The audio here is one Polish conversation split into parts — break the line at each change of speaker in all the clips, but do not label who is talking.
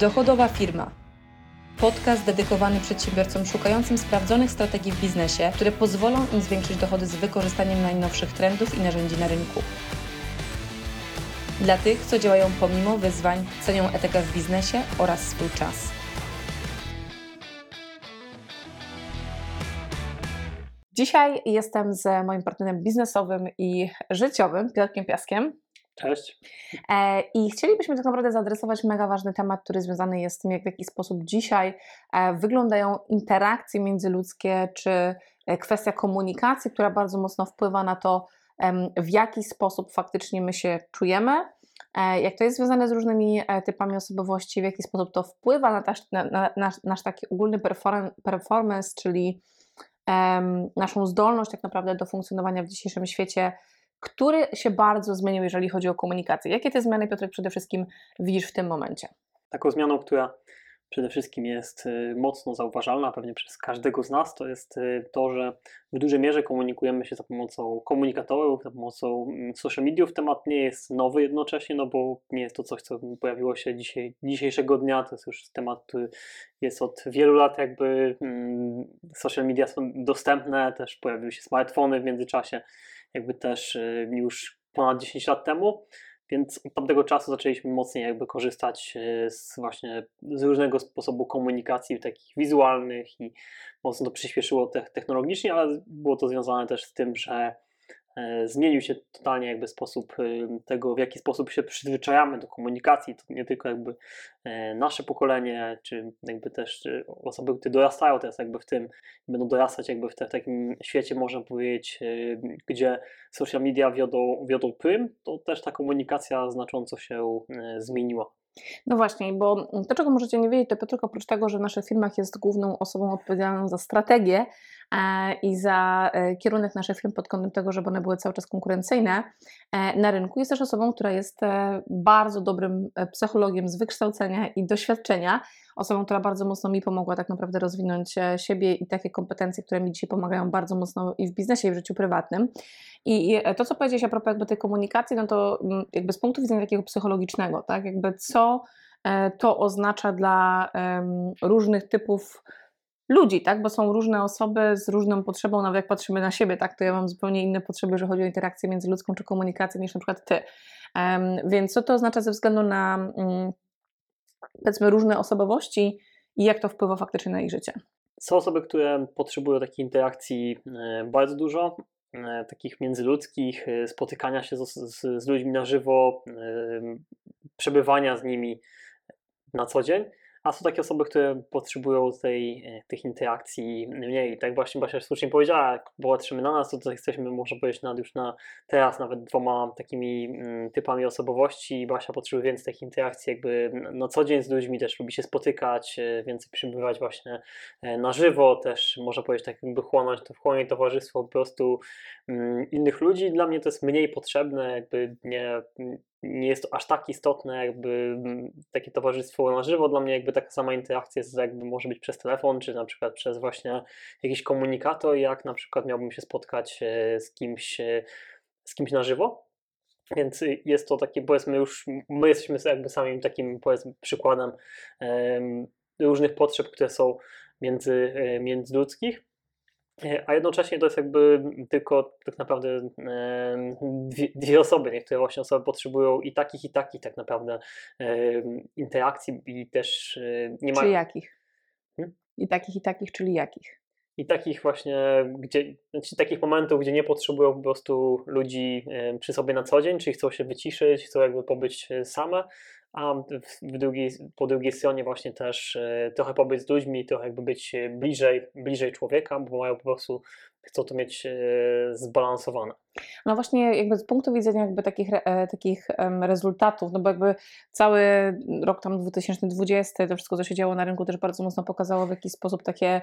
Dochodowa firma. Podcast dedykowany przedsiębiorcom szukającym sprawdzonych strategii w biznesie, które pozwolą im zwiększyć dochody z wykorzystaniem najnowszych trendów i narzędzi na rynku. Dla tych, co działają pomimo wyzwań, cenią etykę w biznesie oraz swój czas. Dzisiaj jestem z moim partnerem biznesowym i życiowym, Piotrkiem Piaskiem.
Cześć.
E, I chcielibyśmy tak naprawdę zaadresować mega ważny temat, który związany jest z tym, jak w jaki sposób dzisiaj e, wyglądają interakcje międzyludzkie, czy e, kwestia komunikacji, która bardzo mocno wpływa na to, w jaki sposób faktycznie my się czujemy, jak to jest związane z różnymi typami osobowości, w jaki sposób to wpływa na, nasz, na nasz, nasz taki ogólny performance, czyli naszą zdolność tak naprawdę do funkcjonowania w dzisiejszym świecie który się bardzo zmienił, jeżeli chodzi o komunikację. Jakie te zmiany, Piotrek, przede wszystkim widzisz w tym momencie?
Taką zmianą, która przede wszystkim jest y, mocno zauważalna pewnie przez każdego z nas, to jest y, to, że w dużej mierze komunikujemy się za pomocą komunikatorów, za pomocą mm, social mediów. Temat nie jest nowy jednocześnie, no bo nie jest to coś, co pojawiło się dzisiaj, dzisiejszego dnia, to jest już temat, który jest od wielu lat jakby mm, social media są dostępne, też pojawiły się smartfony w międzyczasie, jakby też y, już ponad 10 lat temu. Więc od tamtego czasu zaczęliśmy mocniej jakby korzystać y, z właśnie z różnego sposobu komunikacji takich wizualnych i mocno to przyspieszyło te, technologicznie, ale było to związane też z tym, że zmienił się totalnie jakby sposób y, tego, w jaki sposób się przyzwyczajamy do komunikacji. To nie tylko jakby e, nasze pokolenie, czy jakby też osoby, które dorastają teraz jakby w tym, będą dorastać jakby w, te, w takim świecie, można powiedzieć, gdzie social media wiodą, wiodą prym, to też ta komunikacja znacząco się e, zmieniła.
No właśnie, bo to, czego możecie nie wiedzieć, to tylko oprócz tego, że w naszych firmach jest główną osobą odpowiedzialną za strategię e, i za e, kierunek naszych firm pod kątem tego, żeby one były cały czas konkurencyjne e, na rynku, jest też osobą, która jest bardzo dobrym psychologiem z wykształcenia i doświadczenia, osobą, która bardzo mocno mi pomogła tak naprawdę rozwinąć siebie i takie kompetencje, które mi dzisiaj pomagają bardzo mocno i w biznesie, i w życiu prywatnym. I to, co powiedziałeś a propos jakby tej komunikacji, no to mm, jakby z punktu widzenia takiego psychologicznego, tak, jakby co e, to oznacza dla różnych typów ludzi, tak? Bo są różne osoby z różną potrzebą, nawet jak patrzymy na siebie, tak? To ja mam zupełnie inne potrzeby, jeżeli chodzi o interakcję międzyludzką czy komunikację, niż na przykład ty. Więc co to oznacza ze względu na mm, powiedzmy różne osobowości i jak to wpływa faktycznie na ich życie?
Są osoby, które potrzebują takiej interakcji e, bardzo dużo, E, takich międzyludzkich, e, spotykania się z, z, z ludźmi na żywo, przebywania z nimi na co dzień a są takie osoby, które potrzebują tej, e, tych interakcji mniej. Tak właśnie Basia słusznie powiedziała, jak patrzymy na nas, to tutaj jesteśmy, można powiedzieć, nad, już na teraz nawet dwoma takimi mm, typami osobowości. Basia potrzebuje więcej takich interakcji jakby na co dzień z ludźmi, też lubi się spotykać, e, więcej przybywać właśnie e, na żywo, też można powiedzieć tak jakby chłonąć to wchłonić towarzystwo po prostu mm, innych ludzi. Dla mnie to jest mniej potrzebne, jakby nie, nie jest to aż tak istotne, jakby mm, takie towarzystwo na żywo. Dla mnie jakby taka sama interakcja jest, jakby może być przez telefon, czy na przykład przez właśnie jakiś komunikator, jak na przykład miałbym się spotkać e, z kimś, e, z kimś na żywo. Więc jest to takie, powiedzmy, już my jesteśmy jakby samym takim, powiedzmy, przykładem różnych potrzeb, które są między, e, międzyludzkich. A jednocześnie to jest jakby tylko tak naprawdę dwie, dwie, osoby. Niektóre właśnie osoby potrzebują i takich, i takich tak naprawdę interakcji i też
e, nie ma. Czyli jakich? Hmm? I takich, i takich, czyli jakich?
I takich właśnie, gdzie, znaczy takich momentów, gdzie nie potrzebują po prostu ludzi przy sobie na co dzień, czyli chcą się wyciszyć, chcą jakby pobyć e, same, a w drugiej, po drugiej stronie właśnie też e, trochę pobyć z ludźmi, trochę jakby być bliżej, bliżej człowieka, bo mają po prostu, chcą to mieć e, zbalansowane.
No właśnie jakby z punktu widzenia jakby takich, e, takich rezultatów, no bo jakby cały rok tam 2020, to wszystko co się działo na rynku też bardzo mocno pokazało w jaki sposób takie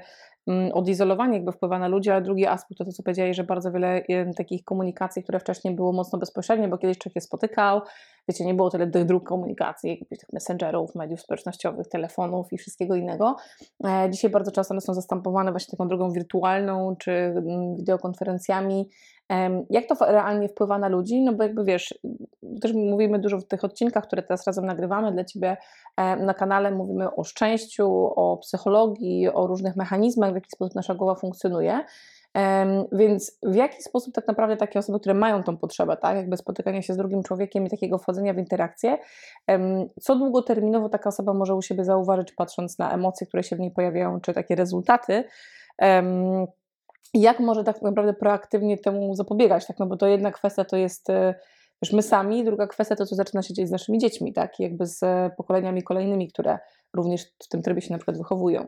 mm, odizolowanie jakby wpływa na ludzi, ale drugi aspekt to to co powiedziałeś, że bardzo wiele takich komunikacji, które wcześniej było mocno bezpośrednie, bo kiedyś człowiek się spotykał, wiecie, nie było tyle dróg komunikacji, tych messengerów, mediów społecznościowych, telefonów i wszystkiego innego. E, dzisiaj bardzo często one są zastępowane właśnie taką drogą wirtualną, czy mm, wideokonferencjami. Jak to realnie wpływa na ludzi? No bo jakby wiesz, też mówimy dużo w tych odcinkach, które teraz razem nagrywamy dla Ciebie na kanale, mówimy o szczęściu, o psychologii, o różnych mechanizmach, w jaki sposób nasza głowa funkcjonuje. Więc w jaki sposób tak naprawdę takie osoby, które mają tą potrzebę, tak, jakby spotykania się z drugim człowiekiem i takiego wchodzenia w interakcję, co długoterminowo taka osoba może u siebie zauważyć, patrząc na emocje, które się w niej pojawiają, czy takie rezultaty, jak może tak naprawdę proaktywnie temu zapobiegać, tak, no bo to jedna kwestia to jest e, wiesz, my sami, druga kwestia to, co zaczyna się dziać z naszymi dziećmi, tak, jakby z pokoleniami kolejnymi, które również w tym trybie się na przykład wychowują.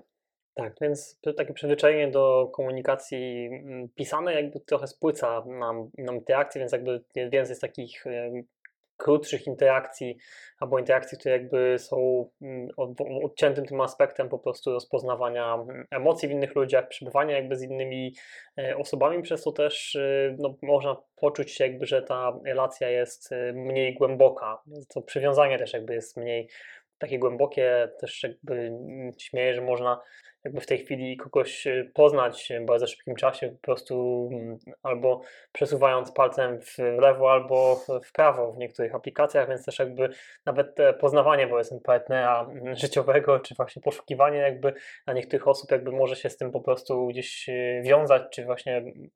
Tak, więc takie przyzwyczajenie do komunikacji mm, pisanej jakby trochę spłyca nam, nam interakcje, więc jakby jest więcej z takich krótszych interakcji albo interakcji, które jakby są mm, odciętym tym aspektem po prostu rozpoznawania mm, emocji w innych ludziach, przebywania jakby z innymi e, osobami, przez to też e, no, można poczuć się jakby, że ta relacja jest e, mniej głęboka, to przywiązanie też jakby jest mniej takie głębokie, też jakby śmieję, że można jakby w tej chwili kogoś y, poznać w bardzo szybkim czasie, po prostu mm, albo przesuwając palcem w lewo, albo w prawo w niektórych aplikacjach, więc też jakby nawet poznawanie powiedzmy partnera mm, życiowego, czy właśnie poszukiwanie jakby dla niektórych osób jakby może się z tym po prostu gdzieś y, wiązać, czy właśnie mm,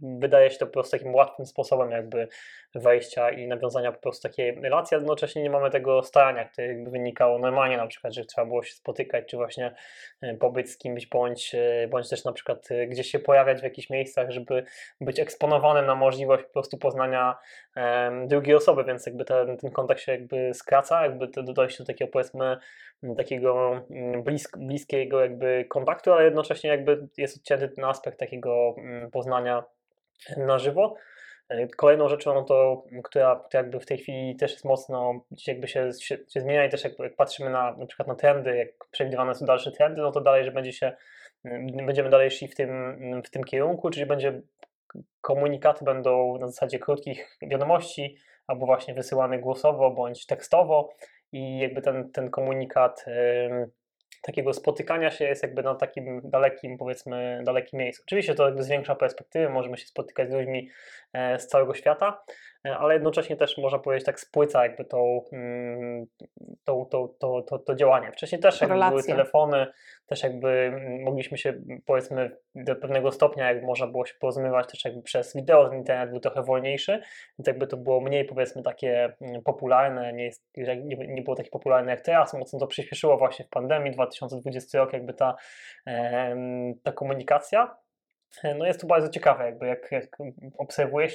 wydaje się to po prostu takim łatwym sposobem jakby wejścia i nawiązania po prostu takiej relacji, a jednocześnie nie mamy tego starania, które jakby wynikało normalnie na przykład, że trzeba było się spotykać, czy właśnie e, pobyć z kimś, bądź, e, bądź też na przykład e, gdzieś się pojawiać w jakichś miejscach, żeby być eksponowanym na możliwość po prostu poznania drugiej osoby, więc jakby ten, ten kontakt się jakby skraca, jakby to dojść do takiego powiedzmy takiego blisk, bliskiego jakby kontaktu, ale jednocześnie jakby jest odcięty ten aspekt takiego poznania na żywo. E, kolejną rzeczą, to, która, która jakby w tej chwili też jest mocno, jakby się, się, się zmienia i też jak, jak, patrzymy na, na przykład na trendy, jak przewidywane są dalsze trendy, no to dalej, że będzie się, będziemy dalej szli w tym, w tym kierunku, czyli będzie komunikaty będą na zasadzie krótkich wiadomości, albo właśnie wysyłane głosowo, bądź tekstowo i jakby ten, ten komunikat yy, takiego spotykania się jest jakby na takim dalekim, powiedzmy, dalekim miejscu. Oczywiście to jakby zwiększa perspektywy, możemy się spotykać z ludźmi e, z całego świata, ale jednocześnie też można powiedzieć tak spłyca jakby tą, mm, tą, tą, to, to, to działanie. Wcześniej też jakby były telefony, też jakby mogliśmy się powiedzmy do pewnego stopnia, jak można było się porozumiewać też jakby przez wideo, internet był trochę wolniejszy, więc jakby to było mniej powiedzmy takie mm, popularne, nie, jest, nie, nie było takie popularne jak teraz, mocno to przyspieszyło właśnie w pandemii 2020 rok jakby ta, ta komunikacja. No jest to bardzo ciekawe, jakby jak, jak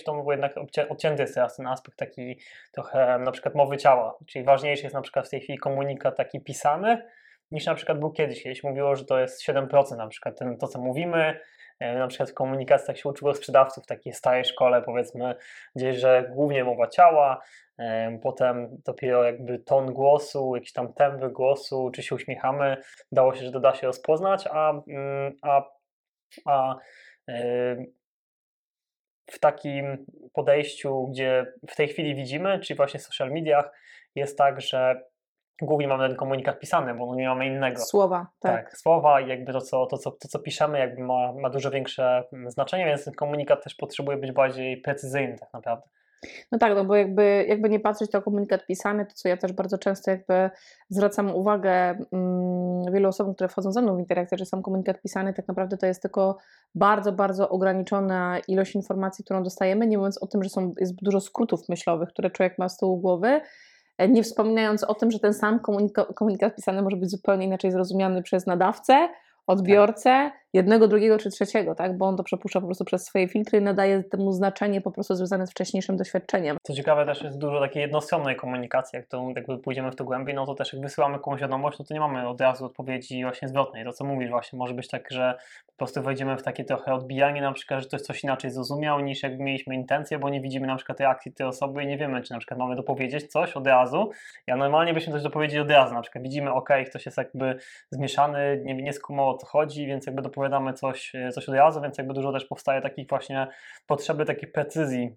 to, bo jednak odcięty jest teraz ten aspekt taki trochę na przykład mowy ciała, czyli ważniejszy jest na przykład w tej chwili komunikat taki pisany, niż na przykład był kiedyś. Kiedyś mówiło, że to jest 7% na przykład ten, to, co mówimy, e, na przykład w komunikacjach się uczyło sprzedawców w takiej starej szkole, powiedzmy, gdzieś, że głównie mowa ciała, e, potem dopiero jakby ton głosu, jakiś tam tembr głosu, czy się uśmiechamy, dało się, że to da się rozpoznać, a, mm, a, a w takim podejściu, gdzie w tej chwili widzimy, czyli właśnie w social mediach, jest tak, że głównie mamy ten komunikat pisany, bo nie mamy innego.
Słowa, tak. tak.
słowa i jakby to co, to, co, to, co piszemy, jakby ma, ma dużo większe mm, znaczenie, więc ten komunikat też potrzebuje być bardziej precyzyjny tak naprawdę.
No tak, no bo jakby, jakby nie patrzeć to komunikat pisany, to co ja też bardzo często jakby zwracam uwagę mm, wielu osobom, które wchodzą ze mną w interakcję, że sam komunikat pisany tak naprawdę to jest tylko bardzo, bardzo ograniczona ilość informacji, którą dostajemy, nie mówiąc o tym, że są, jest dużo skrótów myślowych, które człowiek ma z tyłu głowy, E, nie wspominając o tym, że ten sam komunikat pisany może być zupełnie inaczej zrozumiany przez nadawcę, odbiorcę, jednego, drugiego czy trzeciego, tak? bo on to przepuszcza po prostu przez swoje filtry i nadaje temu znaczenie po prostu związane z wcześniejszym doświadczeniem.
Co ciekawe też jest dużo takiej jednostronnej komunikacji, jak to jakby pójdziemy w to głębiej, no to też jak wysyłamy komuś wiadomość, no to nie mamy od razu odpowiedzi właśnie zwrotnej. To co mówisz właśnie, może być tak, że po prostu wejdziemy w takie trochę odbijanie na przykład, że ktoś coś inaczej zrozumiał niż jakby mieliśmy intencję, bo nie widzimy na przykład reakcji tej osoby i nie wiemy, czy na przykład mamy dopowiedzieć coś od razu. Ja normalnie byśmy coś dopowiedzieć od razu, na przykład widzimy, ok, ktoś jest jakby zmieszany, nie, nie skumał o co chodzi, więc jakby dopowiadamy coś E, coś od razu, więc jakby dużo też powstaje takich właśnie potrzeby takiej precyzji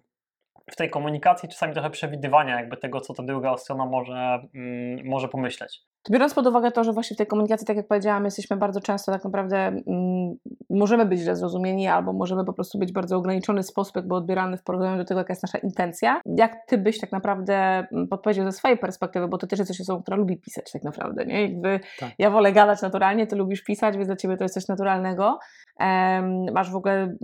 w tej komunikacji, czasami trochę przewidywania jakby tego, co ta druga strona może, mm, może pomyśleć.
To biorąc pod uwagę to, że właśnie w tej komunikacji, tak jak powiedziałam, jesteśmy bardzo często tak naprawdę, mm, możemy być źle zrozumieni albo możemy po prostu być bardzo ograniczony sposób jakby odbierany w porównaniu do tego, jaka jest nasza intencja. Jak ty byś tak naprawdę mm, podpowiedział ze swojej perspektywy, bo ty też jesteś osobą, która lubi pisać tak naprawdę, nie? Jakby
Tak.
ja wolę gadać naturalnie, ty lubisz pisać, więc dla ciebie to jest coś naturalnego. Em, masz w ogóle,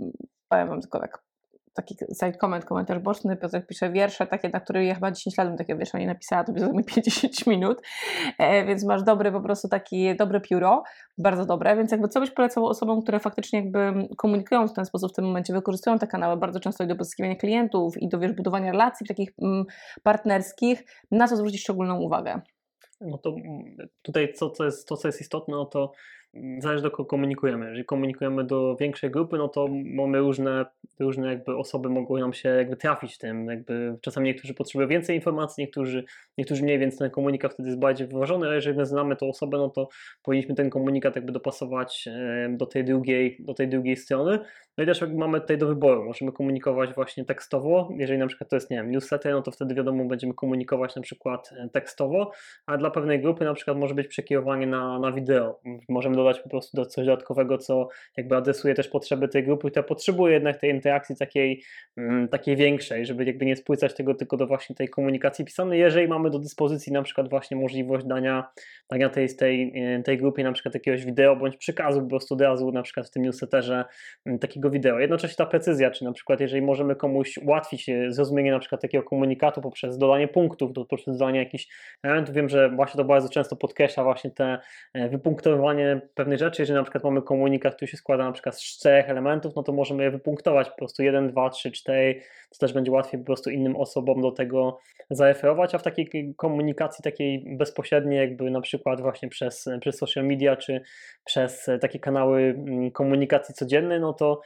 powiem wam tylko tak taki side comment, komentarz boczny, Piotrek pisze wiersze, takie, na które ja chyba 10 lat bym takie wiersze nie napisała, to by zajmie 50 minut, e, więc masz dobry po prostu taki, dobre pióro, bardzo dobre, więc jakby co byś polecał osobom, które faktycznie jakby komunikują w ten sposób w tym momencie, wykorzystują te kanały bardzo często i do pozyskiwania klientów i do wiesz, budowania relacji takich mm, partnerskich, na co zwrócić szczególną uwagę?
No to mm, tutaj co, co jest, to, co jest istotne, no to mm, zależy do kogo komunikujemy. Jeżeli komunikujemy do większej grupy, no to mamy różne, różne jakby osoby mogą nam się jakby trafić tym. Jakby czasami niektórzy potrzebują więcej informacji, niektórzy, niektórzy mniej, więc ten komunikat wtedy jest bardziej wyważony, ale jeżeli my znamy tą osobę, no to powinniśmy ten komunikat jakby dopasować do tej drugiej, do tej drugiej strony. No i też mamy tutaj do wyboru. Możemy komunikować właśnie tekstowo. Jeżeli na przykład to jest, nie wiem, newsletter, no to wtedy wiadomo, będziemy komunikować na przykład e, tekstowo, a dla pewnej grupy na przykład może być przekierowanie na, na wideo. Możemy dodać po prostu do coś dodatkowego, co jakby adresuje też potrzeby tej grupy, która potrzebuje jednak tej interakcji takiej, mm, takiej większej, żeby jakby nie spłycać tego tylko do właśnie tej komunikacji pisanej, jeżeli mamy do dyspozycji na przykład właśnie możliwość dania, dania tej, tej, e, tej grupie na przykład jakiegoś wideo, bądź przekazu po prostu od razu na przykład w tym newsletterze mm, wideo. Jednocześnie ta precyzja, czy na przykład jeżeli możemy komuś ułatwić e, zrozumienie na przykład takiego komunikatu poprzez dodanie punktów, poprzez dodanie jakichś elementów, wiem, że właśnie to bardzo często podkreśla właśnie te e, wypunktowanie pewnych rzeczy, jeżeli na przykład mamy komunikat, który się składa na przykład z czterech elementów, no to możemy je wypunktować. Po prostu 1, 2, 3, 4, to też będzie łatwiej po prostu innym osobom do tego zareferować, a w takiej komunikacji takiej bezpośredniej, jakby na przykład właśnie przez, przez social media, czy przez e, takie kanały mm, komunikacji codziennej, no to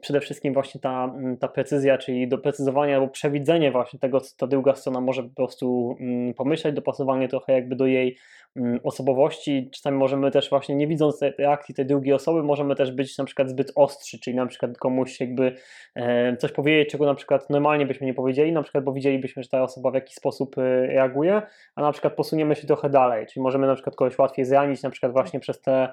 przede wszystkim właśnie ta, mm, ta precyzja, czyli doprecyzowanie albo przewidzenie właśnie tego, co ta druga strona może po prostu mm, pomyśleć, dopasowanie trochę jakby do jej mm, osobowości. Czasami możemy też właśnie nie widząc reakcji tej drugiej osoby, możemy też być na przykład zbyt ostrzy, czyli na przykład komuś jakby coś powiedzieć, czego na przykład normalnie byśmy nie powiedzieli, na przykład bo widzielibyśmy, że ta osoba w jakiś sposób e, reaguje, a na przykład posuniemy się trochę dalej, czyli możemy na przykład kogoś łatwiej zranić, na przykład właśnie przez te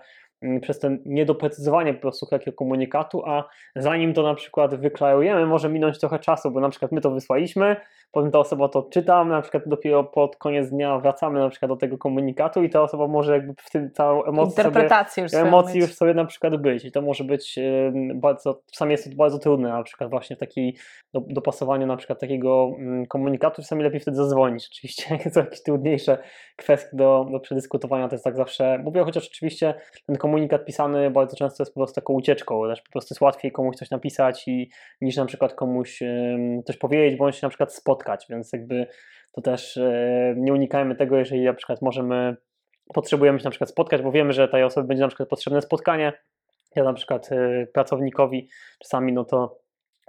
przez ten niedoprecyzowanie po prostu takiego komunikatu, a zanim to na przykład wyklarujemy, może minąć trochę czasu, bo na przykład my to wysłaliśmy, potem ta osoba to czyta, na przykład dopiero pod koniec dnia wracamy na przykład do tego komunikatu i ta osoba może jakby w tym całą emocję sobie,
już
emocji już sobie na przykład być i to może być bardzo, czasami jest to bardzo trudne na przykład właśnie w takiej do, dopasowaniu na przykład takiego mm, komunikatu, czasami lepiej wtedy zadzwonić oczywiście, są jakieś trudniejsze kwestie do, do przedyskutowania, to jest tak zawsze mówię, chociaż oczywiście ten komunikat pisany bardzo często jest po prostu taką ucieczką, też po prostu jest łatwiej komuś coś napisać i niż na przykład komuś coś powiedzieć, bądź na przykład spotkać, więc jakby to też e, nie unikajmy tego, jeżeli na przykład możemy potrzebujemy się na przykład spotkać, bo wiemy, że tej osobie będzie na przykład potrzebne spotkanie. Ja na przykład y, pracownikowi czasami no to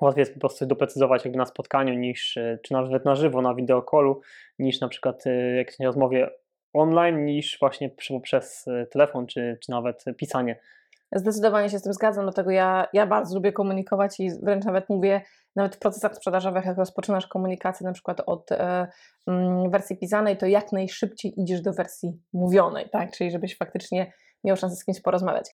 łatwiej jest po prostu doprecyzować jakby na spotkaniu niż, y, czy nawet na żywo, na wideokolu, niż na przykład jak się rozmowie online, niż właśnie poprzez telefon, czy, czy nawet pisanie.
Zdecydowanie się z tym zgadzam, dlatego ja, ja bardzo lubię komunikować i wręcz nawet mówię, nawet w procesach sprzedażowych, jak rozpoczynasz komunikację na przykład od e, mm, wersji pisanej, to jak najszybciej idziesz do wersji mówionej, tak? Czyli żebyś faktycznie miał szansę z kimś porozmawiać.